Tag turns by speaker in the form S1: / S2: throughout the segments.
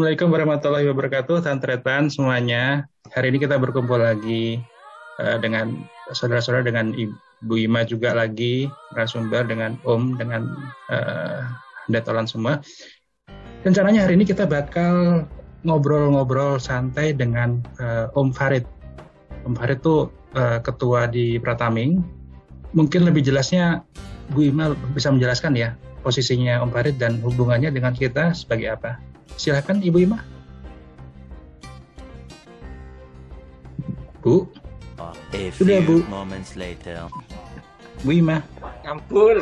S1: Assalamualaikum warahmatullahi wabarakatuh, Tantretan semuanya. Hari ini kita berkumpul lagi uh, dengan saudara-saudara, dengan Ibu Ima juga lagi, narasumber dengan Om, dengan uh, Detolan semua. Rencananya hari ini kita bakal ngobrol-ngobrol santai dengan uh, Om Farid. Om Farid itu uh, ketua di Prataming. Mungkin lebih jelasnya Bu Ima bisa menjelaskan ya posisinya Om Farid dan hubungannya dengan kita sebagai apa. Silakan Ibu Ima. Bu.
S2: Sudah Bu. Moments later.
S1: Bu Ima.
S3: Ampun.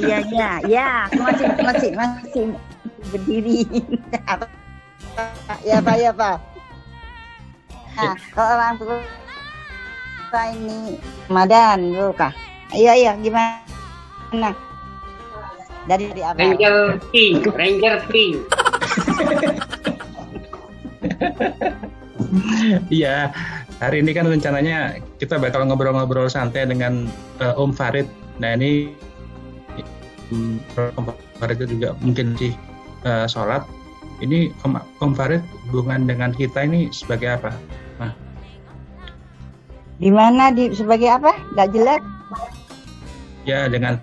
S4: Ya ya ya, ya masih masih masih berdiri. ya Pak ya Pak. Nah, kalau orang tua ini Madan dulu kah? Iya iya gimana? Dari dari apa?
S3: Ranger Pink, Ranger Pink.
S1: Iya, hari ini kan rencananya kita bakal ngobrol-ngobrol santai dengan uh, Om Farid. Nah ini um, Om Farid itu juga mungkin sih uh, sholat. Ini Om, Om Farid hubungan dengan kita ini sebagai apa? Nah.
S4: Di mana di sebagai apa? Gak jelas.
S1: Ya dengan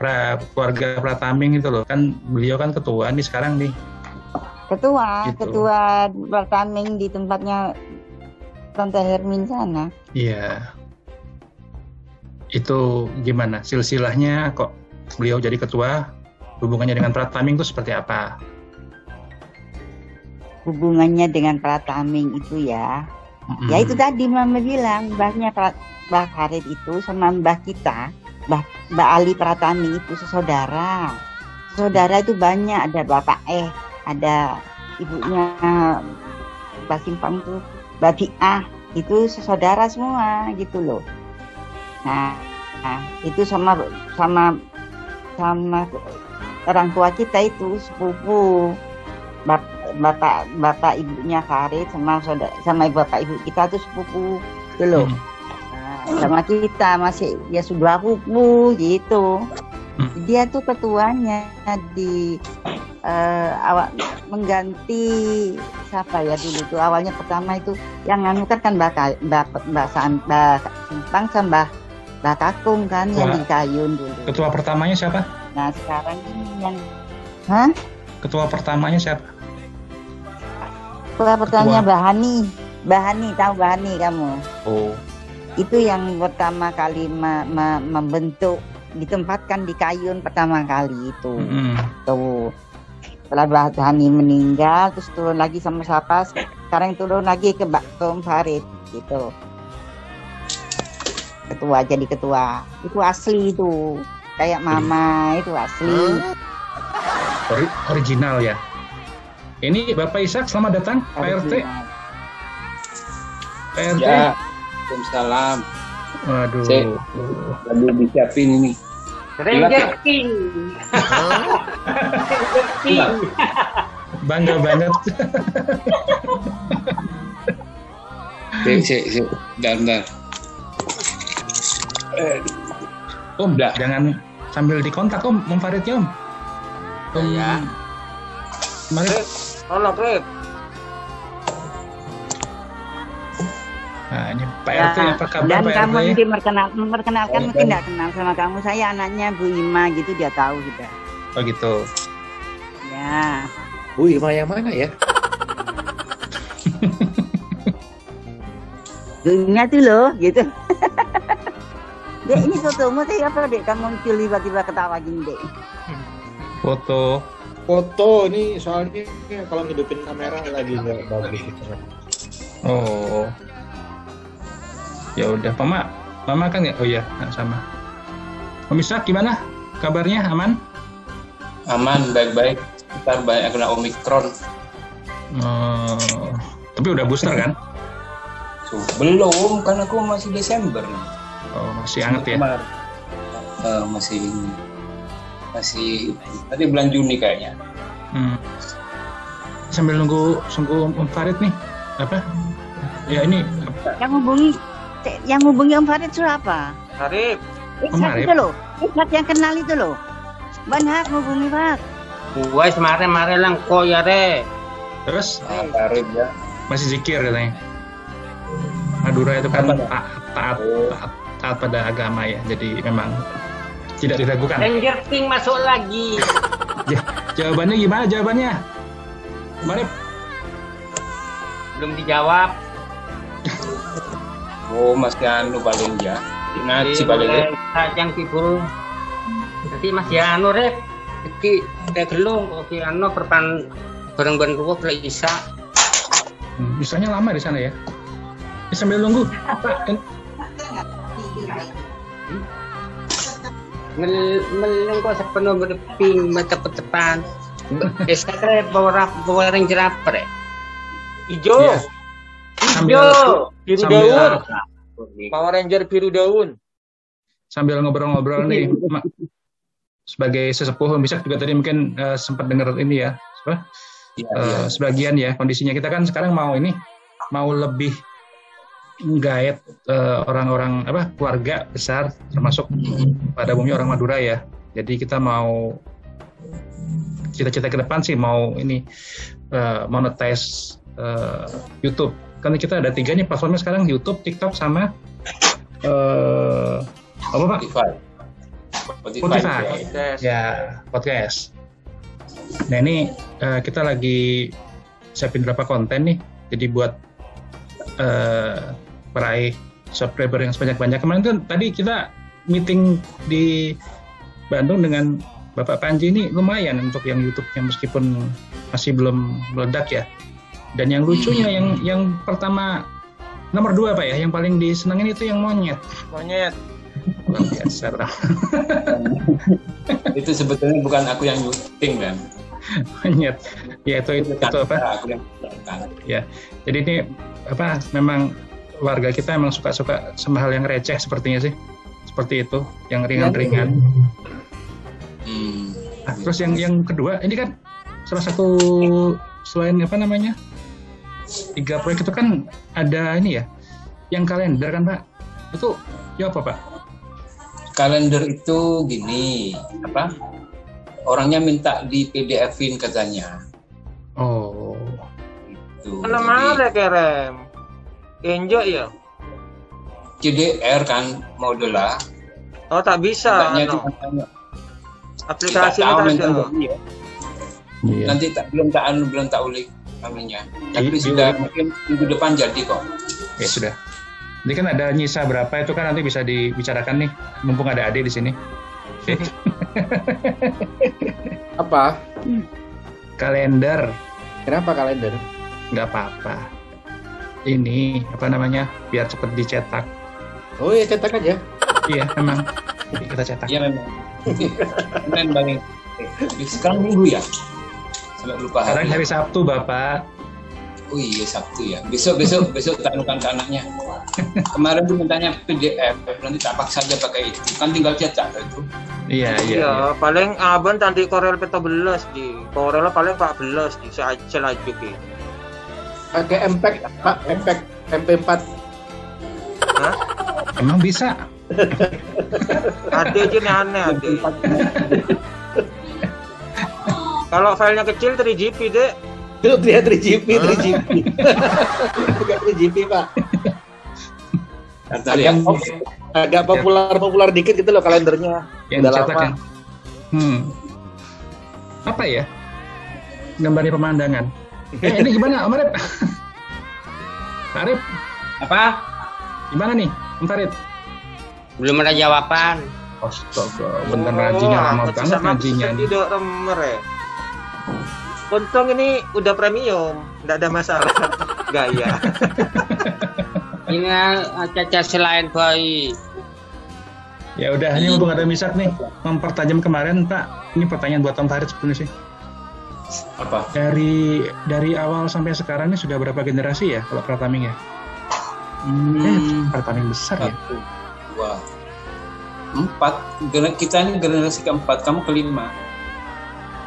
S1: pra, keluarga Prataming itu loh kan beliau kan ketua nih sekarang nih
S4: ketua gitu. ketua Prataming di tempatnya Tante Hermin sana
S1: iya itu gimana silsilahnya kok beliau jadi ketua hubungannya dengan Prataming itu seperti apa
S4: hubungannya dengan Prataming itu ya mm-hmm. ya itu tadi Mama bilang mbahnya Mbah Farid itu sama mbah kita Mbak, Mbak Ali Pratami itu saudara. Saudara itu banyak, ada bapak eh, ada ibunya Mbak Simpang itu, Mbak Diah, itu saudara semua gitu loh. Nah, nah itu sama sama sama orang tua kita itu sepupu bapak bapak, bapak ibunya Farid sama saudara sama bapak ibu kita tuh sepupu gitu loh. Hmm sama kita masih ya sudah kuku gitu hmm. dia tuh ketuanya di uh, awak mengganti siapa ya dulu tuh awalnya pertama itu yang nganu kan kan mbak mbak mbak mbak simpang sama mbak kakung kan ketua, yang di kayun dulu.
S1: ketua pertamanya siapa?
S4: Nah sekarang ini yang Hah?
S1: ketua pertamanya siapa?
S4: Ketua pertamanya Mbak Hani. Mbak Hani tahu Mbak Hani kamu?
S1: Oh.
S4: Itu yang pertama kali me, me, membentuk ditempatkan di Kayun pertama kali itu. Mm. tuh. Setelah Bahani meninggal terus turun lagi sama siapa? Sekarang turun lagi ke Mbak Tom Farid gitu. Ketua jadi ketua. Itu asli itu. Kayak mama itu asli.
S1: Ori original ya? Ini Bapak Ishak selamat datang Pak RT
S5: Pak RT ya. Waalaikumsalam.
S1: Waduh.
S5: Saya lagi disiapin ini.
S3: Ranger King.
S1: King. Bangga banget.
S5: Sik, sik, sik. Bentar, bentar.
S1: Om, Udah. jangan sambil dikontak Om, Om Faridnya Om.
S5: Om. Ya.
S1: Mari.
S3: Tolong, Rip.
S1: Nah, ini Pak RT ya, apa kabar
S4: dan
S1: Pak
S4: kamu
S1: RT?
S4: mungkin memperkenal, memperkenalkan oh, mungkin tidak kenal sama kamu. Saya anaknya Bu Ima gitu dia tahu sudah.
S1: Oh gitu.
S4: Ya.
S5: Bu Ima yang mana ya?
S4: Dunia tuh loh gitu. dek ini fotomu saya apa dek? Kamu muncul tiba-tiba ketawa gini dek.
S1: Foto.
S5: Foto ini soalnya kalau ngidupin kamera lagi nggak bagus.
S1: Oh ya udah mama. Mama kan ya? Oh ya sama. Om Ishak gimana? Kabarnya aman?
S5: Aman baik-baik. Kita banyak kena omikron.
S1: Oh, tapi udah booster kan?
S5: Belum kan aku masih Desember.
S1: Oh masih hangat ya?
S5: Uh, masih masih tadi bulan Juni kayaknya. Hmm.
S1: sambil nunggu nunggu Om Farid nih. Apa? Ya ini
S4: yang hubungi yang hubungi Om Farid itu apa?
S3: Farid.
S4: Iksan itu loh. Iksan yang kenal itu loh. Banyak hubungi Pak.
S3: Wes mare-mare lang ko ya re.
S1: Terus
S5: Ah, Karim ya.
S1: masih zikir katanya. Madura itu kan
S5: Apa?
S1: taat, taat, taat, taat pada agama ya. Jadi memang tidak diragukan.
S3: Ranger Pink masuk lagi.
S1: Jawabannya gimana? Jawabannya? Gimana?
S3: Belum dijawab.
S5: Oh, masih anu paling ya. Ngaji paling ya.
S3: Yang tidur. Nanti masih anu rep. Iki kayak gelung. Oke anu perpan bareng-bareng ruwet lah isa.
S1: Hmm, Misalnya lama di sana ya. Ya, sambil nunggu. Pak,
S3: Mel meleng kok sepenuh berping mata depan. Desa rep bawa bawa ranger apa rep? Ijo.
S1: Iya. Sambil
S3: Ijo.
S5: Biru
S1: Sambil-
S5: daun. Power Ranger biru daun.
S1: sambil ngobrol-ngobrol nih sebagai sesepuh bisa juga tadi mungkin eh, sempat dengar ini ya apa,
S5: Iya,
S1: eh,
S5: iya.
S1: sebagian ya kondisinya kita kan sekarang mau ini mau lebih guide eh, orang-orang apa keluarga besar termasuk pada umumnya orang Madura ya jadi kita mau cita-cita ke depan sih mau ini eh, monetize eh, YouTube kan kita ada tiga nih platformnya sekarang YouTube TikTok sama eh, apa pak
S5: Spotify. Spotify.
S1: Spotify.
S5: ya.
S1: ya podcast. Nah ini eh, kita lagi siapin berapa konten nih, jadi buat eh, peraih subscriber yang sebanyak-banyak. Kemarin tuh tadi kita meeting di Bandung dengan Bapak Panji ini lumayan untuk yang YouTube-nya meskipun masih belum meledak ya. Dan yang lucunya yang yang pertama nomor dua pak ya, yang paling disenangin itu yang monyet.
S5: Monyet.
S1: Luar biasa.
S5: Itu sebetulnya bukan aku yang nyuting kan.
S1: monyet. Ya itu itu, itu apa?
S5: Aku yang nyuting.
S1: Jadi ini apa memang warga kita emang suka-suka sama hal yang receh sepertinya sih. Seperti itu, yang ringan-ringan.
S5: Hmm.
S1: Nah, terus yang yang kedua, ini kan salah satu selain apa namanya? Tiga proyek itu kan ada ini ya, yang kalender kan Pak? Itu ya apa Pak?
S5: Kalender itu gini, apa? Orangnya minta di PDF-in katanya.
S1: Oh,
S5: Tuh,
S6: Mana mana kerem? Enjoy ya?
S5: CDR kan modelah.
S6: Oh tak bisa. Ano.
S5: cuma.
S6: Aplikasi
S5: tahu
S6: tak ada.
S5: jadi ya.
S1: iya.
S5: Nanti tak belum tak anu belum tak ulik namanya. Tapi
S1: Di-
S5: sudah
S1: diulik.
S5: mungkin minggu depan jadi kok.
S1: Ya sudah. Ini kan ada nyisa berapa itu kan nanti bisa dibicarakan nih, mumpung ada Ade di sini.
S7: Apa?
S1: Kalender
S7: Kenapa kalender?
S1: nggak apa-apa. Ini apa namanya? Biar cepet dicetak.
S7: Oh ya cetak aja.
S1: Iya, memang. Jadi kita cetak.
S5: Iya memang. Senin paling. Eh, Sekarang minggu ya. Lupa
S1: Sekarang
S5: hari.
S1: hari Sabtu, Bapak.
S5: Oh iya Sabtu ya. Besok besok besok tak anukan ke anaknya. Kemarin tuh mintanya PDF, nanti tak paksa aja pakai itu. Kan tinggal cetak itu.
S1: Iya, iya.
S6: Iya,
S1: iya.
S6: paling abang tadi Korel peta belas di Korel paling 14 di saja laju ki.
S7: Pakai MPEG, Pak, MPEG, MP4.
S1: Emang bisa.
S6: Ada aja nih aneh ada. Kalau filenya kecil 3GP deh.
S7: Itu dia 3GP, 3GP. Bukan 3GP, Pak.
S5: Ya.
S7: Agak, agak populer-populer dikit gitu loh kalendernya.
S1: Yang
S7: Udah
S1: dicetak
S7: lama.
S1: yang. Hmm. Apa ya? Gambarnya pemandangan. Eh, ini gimana, Om Arif? Arif,
S3: Apa?
S1: gimana nih, Om Farid?
S3: Belum ada jawaban.
S1: Astaga, bener ngajinya lama banget ngajinya.
S6: Tidak remer ya. Untung ini udah premium, nggak ada masalah. Gaya.
S3: Ini caca selain bayi.
S1: Ya udah, ini mumpung ada misak nih, mempertajam kemarin Pak. Ini pertanyaan buat Om Farid sebenarnya sih.
S5: Apa?
S1: Dari dari awal sampai sekarang ini sudah berapa generasi ya kalau Prataming ya? Eh,
S5: Hmm.
S1: Prataming besar ya.
S5: Satu, dua, empat. Kita ini generasi keempat, kamu kelima.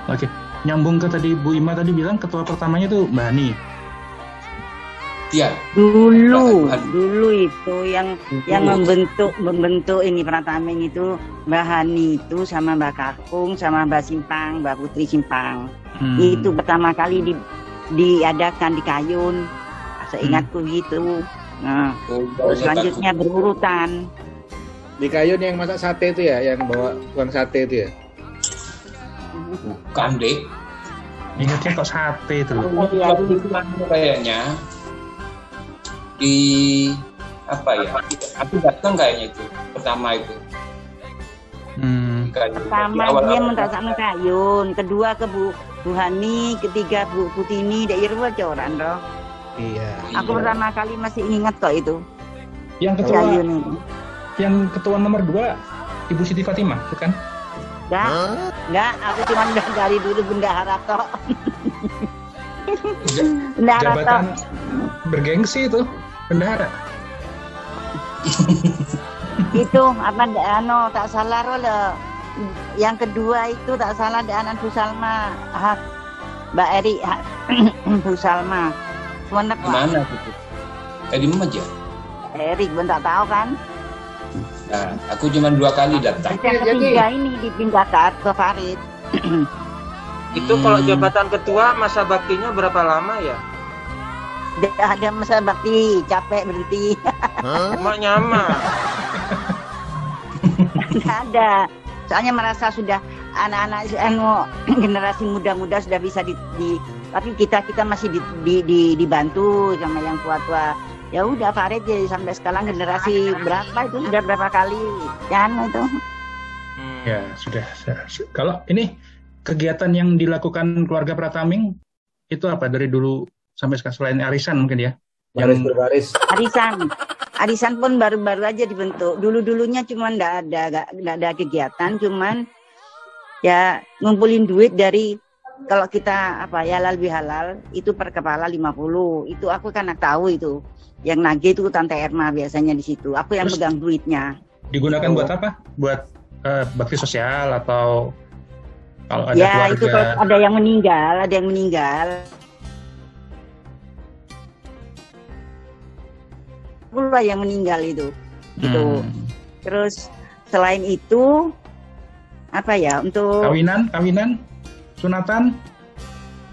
S1: Oke, nyambung ke tadi Bu Ima tadi bilang ketua pertamanya tuh Mbak Ani.
S5: Iya.
S4: Dulu, dulu itu yang yang membentuk membentuk ini Prataming itu Mbak Hani itu sama Mbak Kakung sama Mbak Simpang, Mbak Putri Simpang.
S1: Hmm.
S4: Itu pertama kali di diadakan di Kayun. Seingatku gitu. Nah,
S5: Oh,
S4: terus selanjutnya berurutan.
S7: Di Kayun yang masak sate itu ya, yang bawa tukang sate itu ya.
S5: Bukan dek.
S1: Ingatnya kok sate itu loh.
S4: Iya,
S5: kan kayaknya di apa ya? Aku datang kayaknya itu pertama itu.
S1: Hmm.
S5: Kayu.
S4: Pertama
S5: Di awal-
S4: dia mentasakno Kayun, kedua ke Bu Buhani, ketiga Bu Putini, dek Irwa coran roh.
S7: Iya.
S4: Aku pertama kali masih ingat kok itu.
S1: Yang ketua
S4: Kayun itu.
S1: yang ketua nomor dua Ibu Siti Fatimah, bukan?
S4: Enggak, enggak, aku cuma udah dari dulu bendahara tok. bendahara tok.
S1: Jabatan bergengsi itu bendahara.
S4: itu apa ano tak salah roh le. yang kedua itu tak salah anak Bu Salma hak Mbak Eri hak Bu Salma
S5: mana di mana aja?
S4: Eri ben tak tahu kan
S5: Nah, aku cuma dua kali datang.
S4: yang ketiga ini dipindah ke ke Farid
S6: Itu kalau
S1: Hmm.
S6: jabatan ketua masa baktinya berapa lama ya?
S4: Dah ada masa bakti capek berhenti
S6: Emak nyama.
S4: nggak ada soalnya merasa sudah anak-anak anu, generasi muda-muda sudah bisa di, di- tapi kita kita masih di, di, di- dibantu sama yang tua-tua ya udah Farid jadi sampai sekarang generasi berapa itu sudah berapa kali kan itu
S6: Hmm.
S1: Ya sudah. Kalau ini kegiatan yang dilakukan keluarga Prataming itu apa dari dulu sampai sekarang selain arisan mungkin ya?
S7: Baris
S1: Yang
S7: berbaris.
S4: arisan arisan pun baru-baru aja dibentuk dulu-dulunya cuma ndak ada nggak nggak ada kegiatan cuman ya ngumpulin duit dari kalau kita apa ya halal bihalal itu per kepala 50 itu aku kan tahu itu yang nagih itu tante Erma biasanya di situ aku yang
S1: Terus?
S4: pegang duitnya
S1: digunakan
S4: Oh.
S1: buat apa? Buat eh, bakti sosial atau kalau ada
S4: ya itu
S1: keluarga
S4: kalau ada yang meninggal ada yang meninggal pula yang meninggal itu gitu
S1: Hmm.
S4: Terus selain itu apa ya untuk
S1: kawinan, kawinan, sunatan.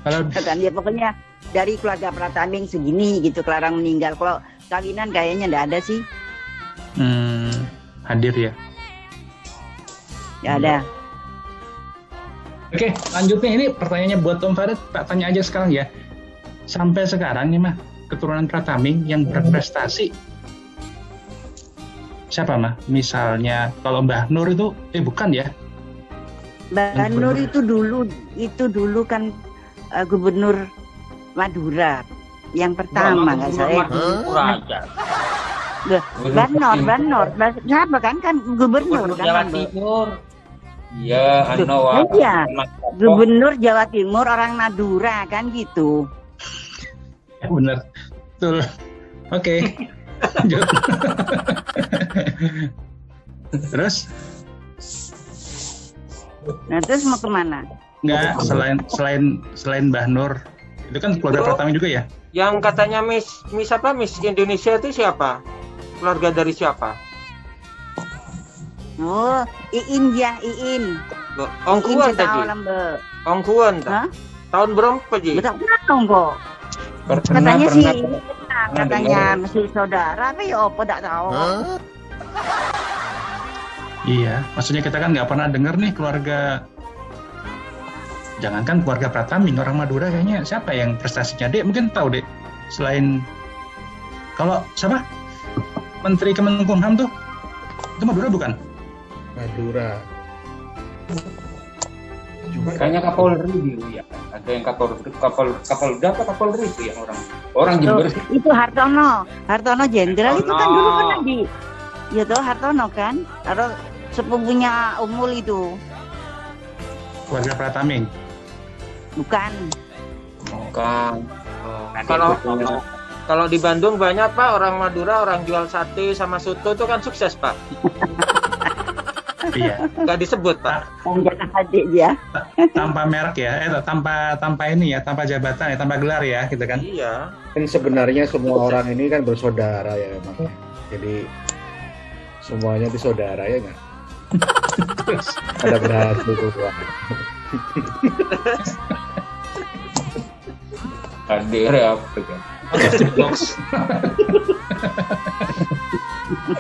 S1: Kalau
S4: ya pokoknya dari keluarga Prataming segini gitu kelarang meninggal. Kalau kawinan kayaknya enggak ada sih.
S1: hmm, hadir ya.
S4: Enggak ada.
S1: Oke, lanjutnya ini pertanyaannya buat Tom Farid, tak tanya aja sekarang ya. Sampai sekarang nih mah keturunan Prataming yang berprestasi siapa mah? Misalnya kalau Mbah Nur itu, eh bukan ya?
S4: Mbak Nur
S1: gubernur.
S4: itu dulu itu dulu kan eh, gubernur Madura yang pertama nggak saya. Loh, Banor, Banor, Bas- siapa kan kan gubernur
S5: Gubernur
S4: kan
S5: Jawa
S4: Mbak?
S5: Timur. Iya, Anoa.
S4: iya. Gubernur Jawa Timur orang Madura kan gitu.
S1: Bener. Betul. Oke. Lanjut. Terus
S4: Nah terus mau ke mana?
S1: nggak selain selain selain Mbah Nur itu kan keluarga
S6: Itu-
S1: Pratami juga ya?
S6: Yang katanya Miss Miss apa Miss Indonesia itu siapa? Keluarga dari siapa?
S4: Oh, Iin ya, Iin.
S6: Ongkuan tadi. Ongkuan? Tahun berapa Ji?
S4: Betul tahu kok. Katanya sih katanya mesti saudara, tapi ya apa tak tahu.
S1: Iya, maksudnya kita kan nggak pernah dengar nih keluarga jangankan keluarga Pratami, orang Madura kayaknya siapa yang prestasinya dek mungkin tahu dek selain kalau siapa Menteri Kemenkumham tuh itu Madura bukan?
S7: Madura. Cuma
S5: Kayaknya Kapolri dulu ya. Ada yang Kapolri, Kapol, Kapolda apa Kapolri itu yang orang orang Jember.
S4: itu Hartono, Hartono Jenderal itu kan
S5: Hartono.
S4: dulu pernah di, ya tuh Hartono kan, atau sepupunya Umul itu,
S1: Keluarga Pratami.
S4: bukan?
S5: Bukan.
S6: Kalau kalau di Bandung banyak Pak orang Madura orang jual sate sama soto itu kan sukses Pak.
S1: iya,
S6: Nggak disebut Pak.
S4: Adik dia.
S1: tanpa merek ya, eh tanpa tanpa ini ya, tanpa jabatan ya, tanpa gelar ya, gitu kan?
S6: Iya.
S7: kan sebenarnya semua orang ini kan bersaudara ya emang. Jadi semuanya itu saudara ya nggak? Ada berhasil semua.
S5: Daerah apa kan?
S1: box.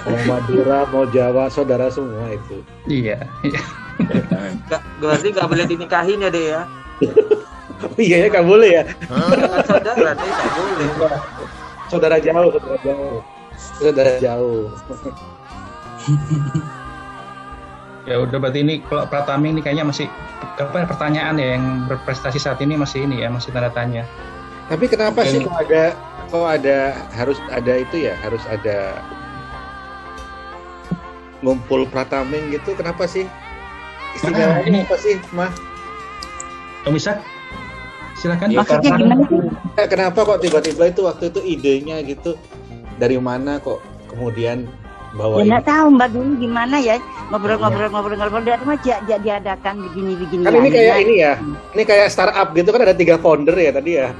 S7: Mau Madura, mau Jawa, saudara semua itu.
S1: iya. iya.
S6: Nggak, berarti nggak boleh dinikahin ya deh ya.
S7: Iya ya, nggak boleh ya.
S6: Saudara deh nggak boleh.
S7: Saudara jauh, saudara jauh. Saudara jauh.
S1: Ya udah berarti ini kalau Pratami ini kayaknya masih apa pertanyaan ya yang berprestasi saat ini masih ini ya masih tanda tanya.
S7: Tapi kenapa sih
S5: Ini-
S7: kok ada kok ada harus ada itu ya harus ada ngumpul prataming gitu kenapa sih istimewanya
S1: ini-
S7: apa sih mah
S1: Om Isak, silakan.
S5: Ya,
S4: Maksudnya
S5: karena-
S4: gimana?
S7: Eh, kenapa kok tiba-tiba itu waktu itu idenya gitu dari mana kok kemudian bawa
S4: Ya nggak tahu Mbak dulu gimana ya ngobrol-ngobrol-ngobrol-ngobrol dari rumah dia dia diadakan begini-begini.
S7: kan ini kayak ini ya ini kayak startup gitu kan ada tiga founder ya tadi ya.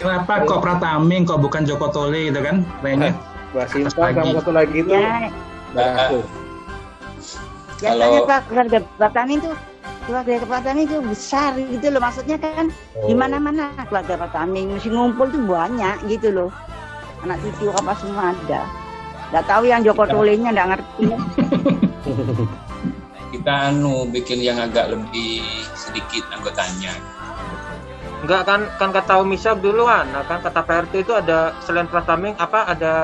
S1: Kenapa kok Prataming kok bukan Joko Tole gitu kan? Kayaknya.
S7: Mbak Simpang sama satu lagi itu
S4: Ya, biasanya
S5: Kalau-
S4: Pak keluarga Pertanian itu keluarga Pertanian itu besar gitu loh maksudnya kan di mana-mana keluarga Pertanian mesti ngumpul tuh banyak gitu loh anak cucu apa semua ada nggak tahu yang Joko Tolenya nggak ngerti
S5: Kita anu bikin yang agak lebih sedikit anggotanya.
S6: Enggak kan kan kata Om Isyaf dulu kan, nah, kan kata PRT itu ada selain Prataming apa ada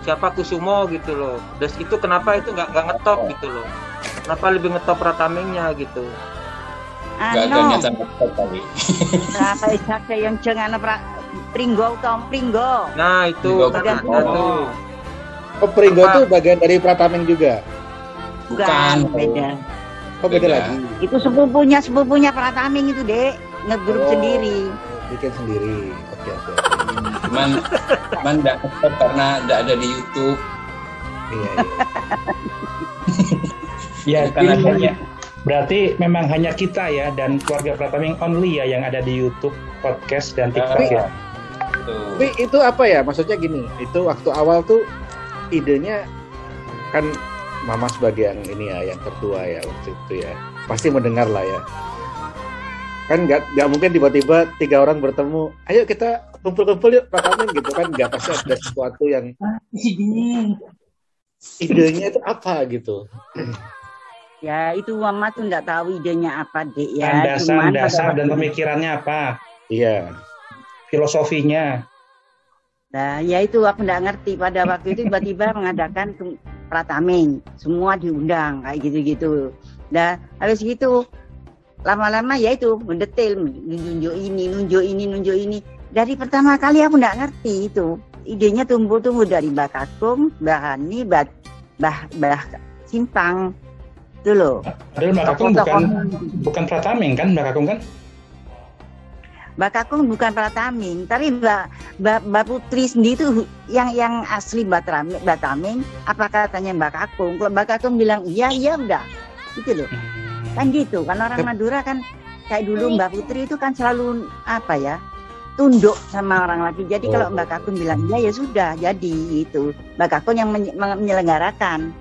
S6: siapa Kusumo gitu loh. Terus itu kenapa itu nggak nggak ngetop gitu loh. Kenapa lebih ngetop Pratamingnya gitu.
S5: Gak ada
S4: ano
S5: nyata nyata kali.
S4: berapa isak yang pra Pringgo tom Pringgo
S6: Nah itu
S4: bukan.
S6: ada tuh.
S7: oh Pringgo tuh bagian dari prataming juga
S5: Bukan.
S4: beda
S7: oh beda,
S5: Beda.
S7: lagi
S4: itu sepupunya sepupunya Prataming itu dek ngegrup
S7: Oh.
S4: sendiri
S7: bikin sendiri oke oke
S5: Cuman cuman enggak tetap karena enggak ada di YouTube.
S7: iya iya
S1: Ya,
S5: Karena hanya-
S1: berarti memang hanya kita ya dan keluarga Prataming only ya yang ada di YouTube, podcast dan TikTok ya.
S5: Tuh.
S7: Tapi itu apa ya? Maksudnya gini, itu waktu awal tuh idenya kan Mama sebagai yang ini ya, yang tertua ya waktu itu ya, pasti mendengar lah ya. Kan nggak nggak mungkin tiba-tiba tiga orang bertemu, ayo kita kumpul-kumpul yuk Pratamin gitu kan nggak pasti ada sesuatu yang idenya itu apa gitu.
S4: ya itu mama tuh nggak tahu idenya apa dek ya cuman pada
S1: Dasar-dasar dan pemikirannya apa?
S7: Iya.
S1: Filosofinya.
S4: Nah, ya itu aku nggak ngerti pada waktu itu tiba-tiba mengadakan prataming, semua diundang kayak gitu-gitu. Nah, habis gitu lama-lama ya itu mendetail, nunjuk ini, nunjuk ini, nunjuk ini. Dari pertama kali aku nggak ngerti itu. Idenya tumbuh-tumbuh dari Mbak Kakung, Mbak Hani, Mbak Mbah, Mbah Simpang. Itu loh.
S1: Padahal Mbak Kakung bukan bukan Prataming kan Mbak Kakung kan?
S4: Mbak Kakung bukan Prataming, tapi Mbak, Mbak, Mbak Putri sendiri itu yang yang asli Mbak Taming, Mbak Taming, apa katanya Mbak Kakung? Kalau Mbak Kakung bilang iya iya udah, gitu loh. Kan gitu, kan orang Madura kan kayak dulu Mbak Putri itu kan selalu apa ya tunduk sama orang lagi. Jadi kalau Mbak Kakung bilang iya ya sudah, jadi itu Mbak Kakung yang menye- menyelenggarakan.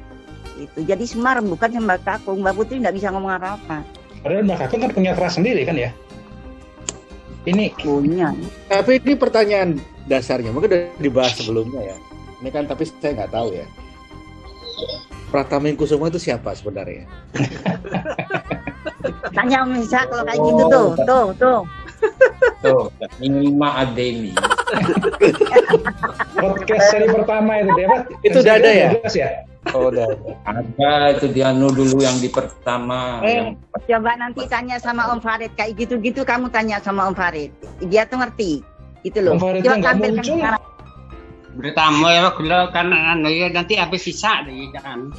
S4: Itu jadi Semar bukan yang Mbak Kakung, Mbak Putri nggak bisa ngomong apa-apa.
S1: Padahal Mbak Kakung kan punya keras sendiri kan ya? Ini
S4: Punya.
S7: Tapi ini pertanyaan dasarnya mungkin udah dibahas sebelumnya ya. Ini kan tapi saya nggak tahu ya. Pratamin Kusuma itu siapa sebenarnya?
S4: Tanya Om Isa kalau kayak gitu tuh, tuh, tuh.
S5: Tuh, ini Mak Ademi.
S1: podcast seri pertama itu Pak.
S7: Itu udah ada ya?
S1: 12 ya?
S7: Oh, udah.
S5: Ada itu dia anu dulu yang di pertama.
S4: Eh,
S5: yang
S4: coba nanti tanya sama Om Farid kayak gitu-gitu kamu tanya sama Om Farid. Dia tuh ngerti. Gitu loh.
S1: Om Farid
S4: Coba tampilkan
S1: muncul.
S4: sekarang.
S3: Pertama ya kalau kan anu ya nanti habis sisa deh kan.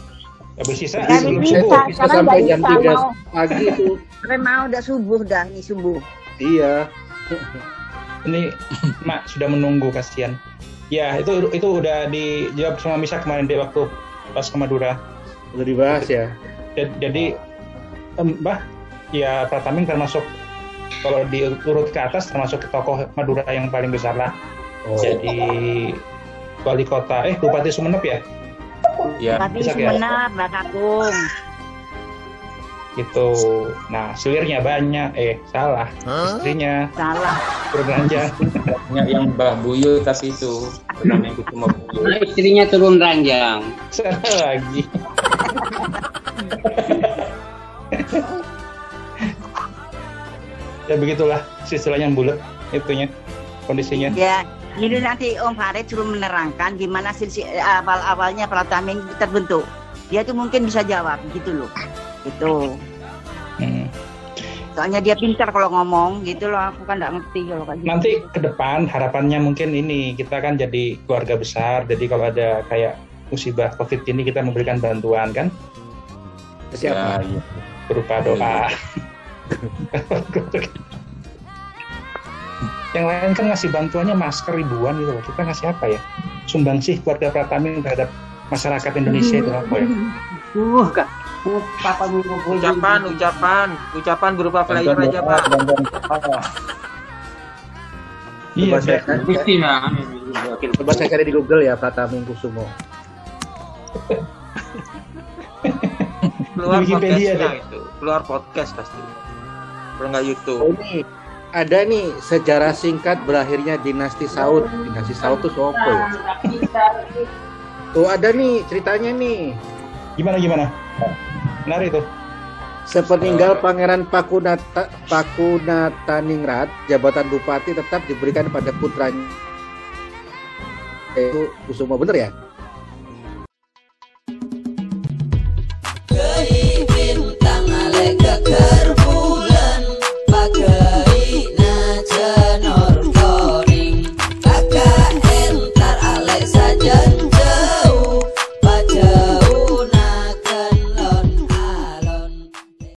S1: Habis sisa sebelum
S4: bisa.
S1: subuh.
S7: Bisa sampai jam
S4: bisa,
S7: 3
S4: mau.
S7: pagi itu.
S4: Sampai mau udah subuh dah, ini subuh.
S7: Iya.
S1: Ini Mak sudah menunggu kasihan. Ya, itu itu udah dijawab sama Misa kemarin di waktu pas ke Madura.
S7: Udah dibahas ya.
S1: Ja- Jadi Mbah, ya Prataming termasuk kalau diurut ke atas termasuk tokoh Madura yang paling besar lah.
S7: Oh.
S1: Jadi wali kota, eh Bupati Sumeneb ya?
S5: ya
S4: Tapi
S1: bisa ya?
S4: Sumenep, Mbak Kakung.
S1: Itu. Nah, selirnya banyak. Eh, salah. Istrinya
S4: Salah.
S1: turun
S5: Banyak yang Mbah Buyo tapi itu Kusumo Buyo.
S3: Nah, istrinya turun ranjang.
S1: lagi. ya begitulah istilahnya bulat itunya kondisinya.
S4: Ya, ini nanti Om Farid suruh menerangkan gimana sisi awal-awalnya Prataming itu terbentuk. Dia tuh mungkin bisa jawab gitu loh. Itu. Soalnya dia pintar kalau ngomong gitu loh. Aku kan nggak ngerti kalau kayak gitu.
S1: Nanti ke depan harapannya mungkin ini kita kan jadi keluarga besar. Jadi kalau ada kayak musibah COVID ini kita memberikan bantuan kan
S7: Siapa?
S5: Ya, iya.
S1: berupa doa. Yang lain kan ngasih bantuannya masker ribuan gitu loh. Kita ngasih apa ya? Sumbangsih keluarga Pratami terhadap masyarakat Indonesia itu apa ya?
S3: Uh, minggu
S6: Ucapan, ucapan, ucapan berupa flyer
S5: Bantuan
S6: aja pak.
S1: Iya, Beb.
S3: Gusti nah.
S7: coba saya cari di Google ya Prataming Kusumo.
S6: Keluar
S1: Di Wikipedia
S6: podcastnya
S1: deh.
S6: itu, keluar podcast pasti. Kalau nggak YouTube.
S7: Oh ini ada nih sejarah singkat berakhirnya dinasti Saud. Dinasti Saud tuh siapa ya? Tuh ada nih ceritanya nih.
S1: Gimana gimana? Menarik tuh.
S7: Sepeninggal Pangeran Pakunata, Pakunataningrat, jabatan bupati tetap diberikan pada putranya. Itu Kusumo bener ya?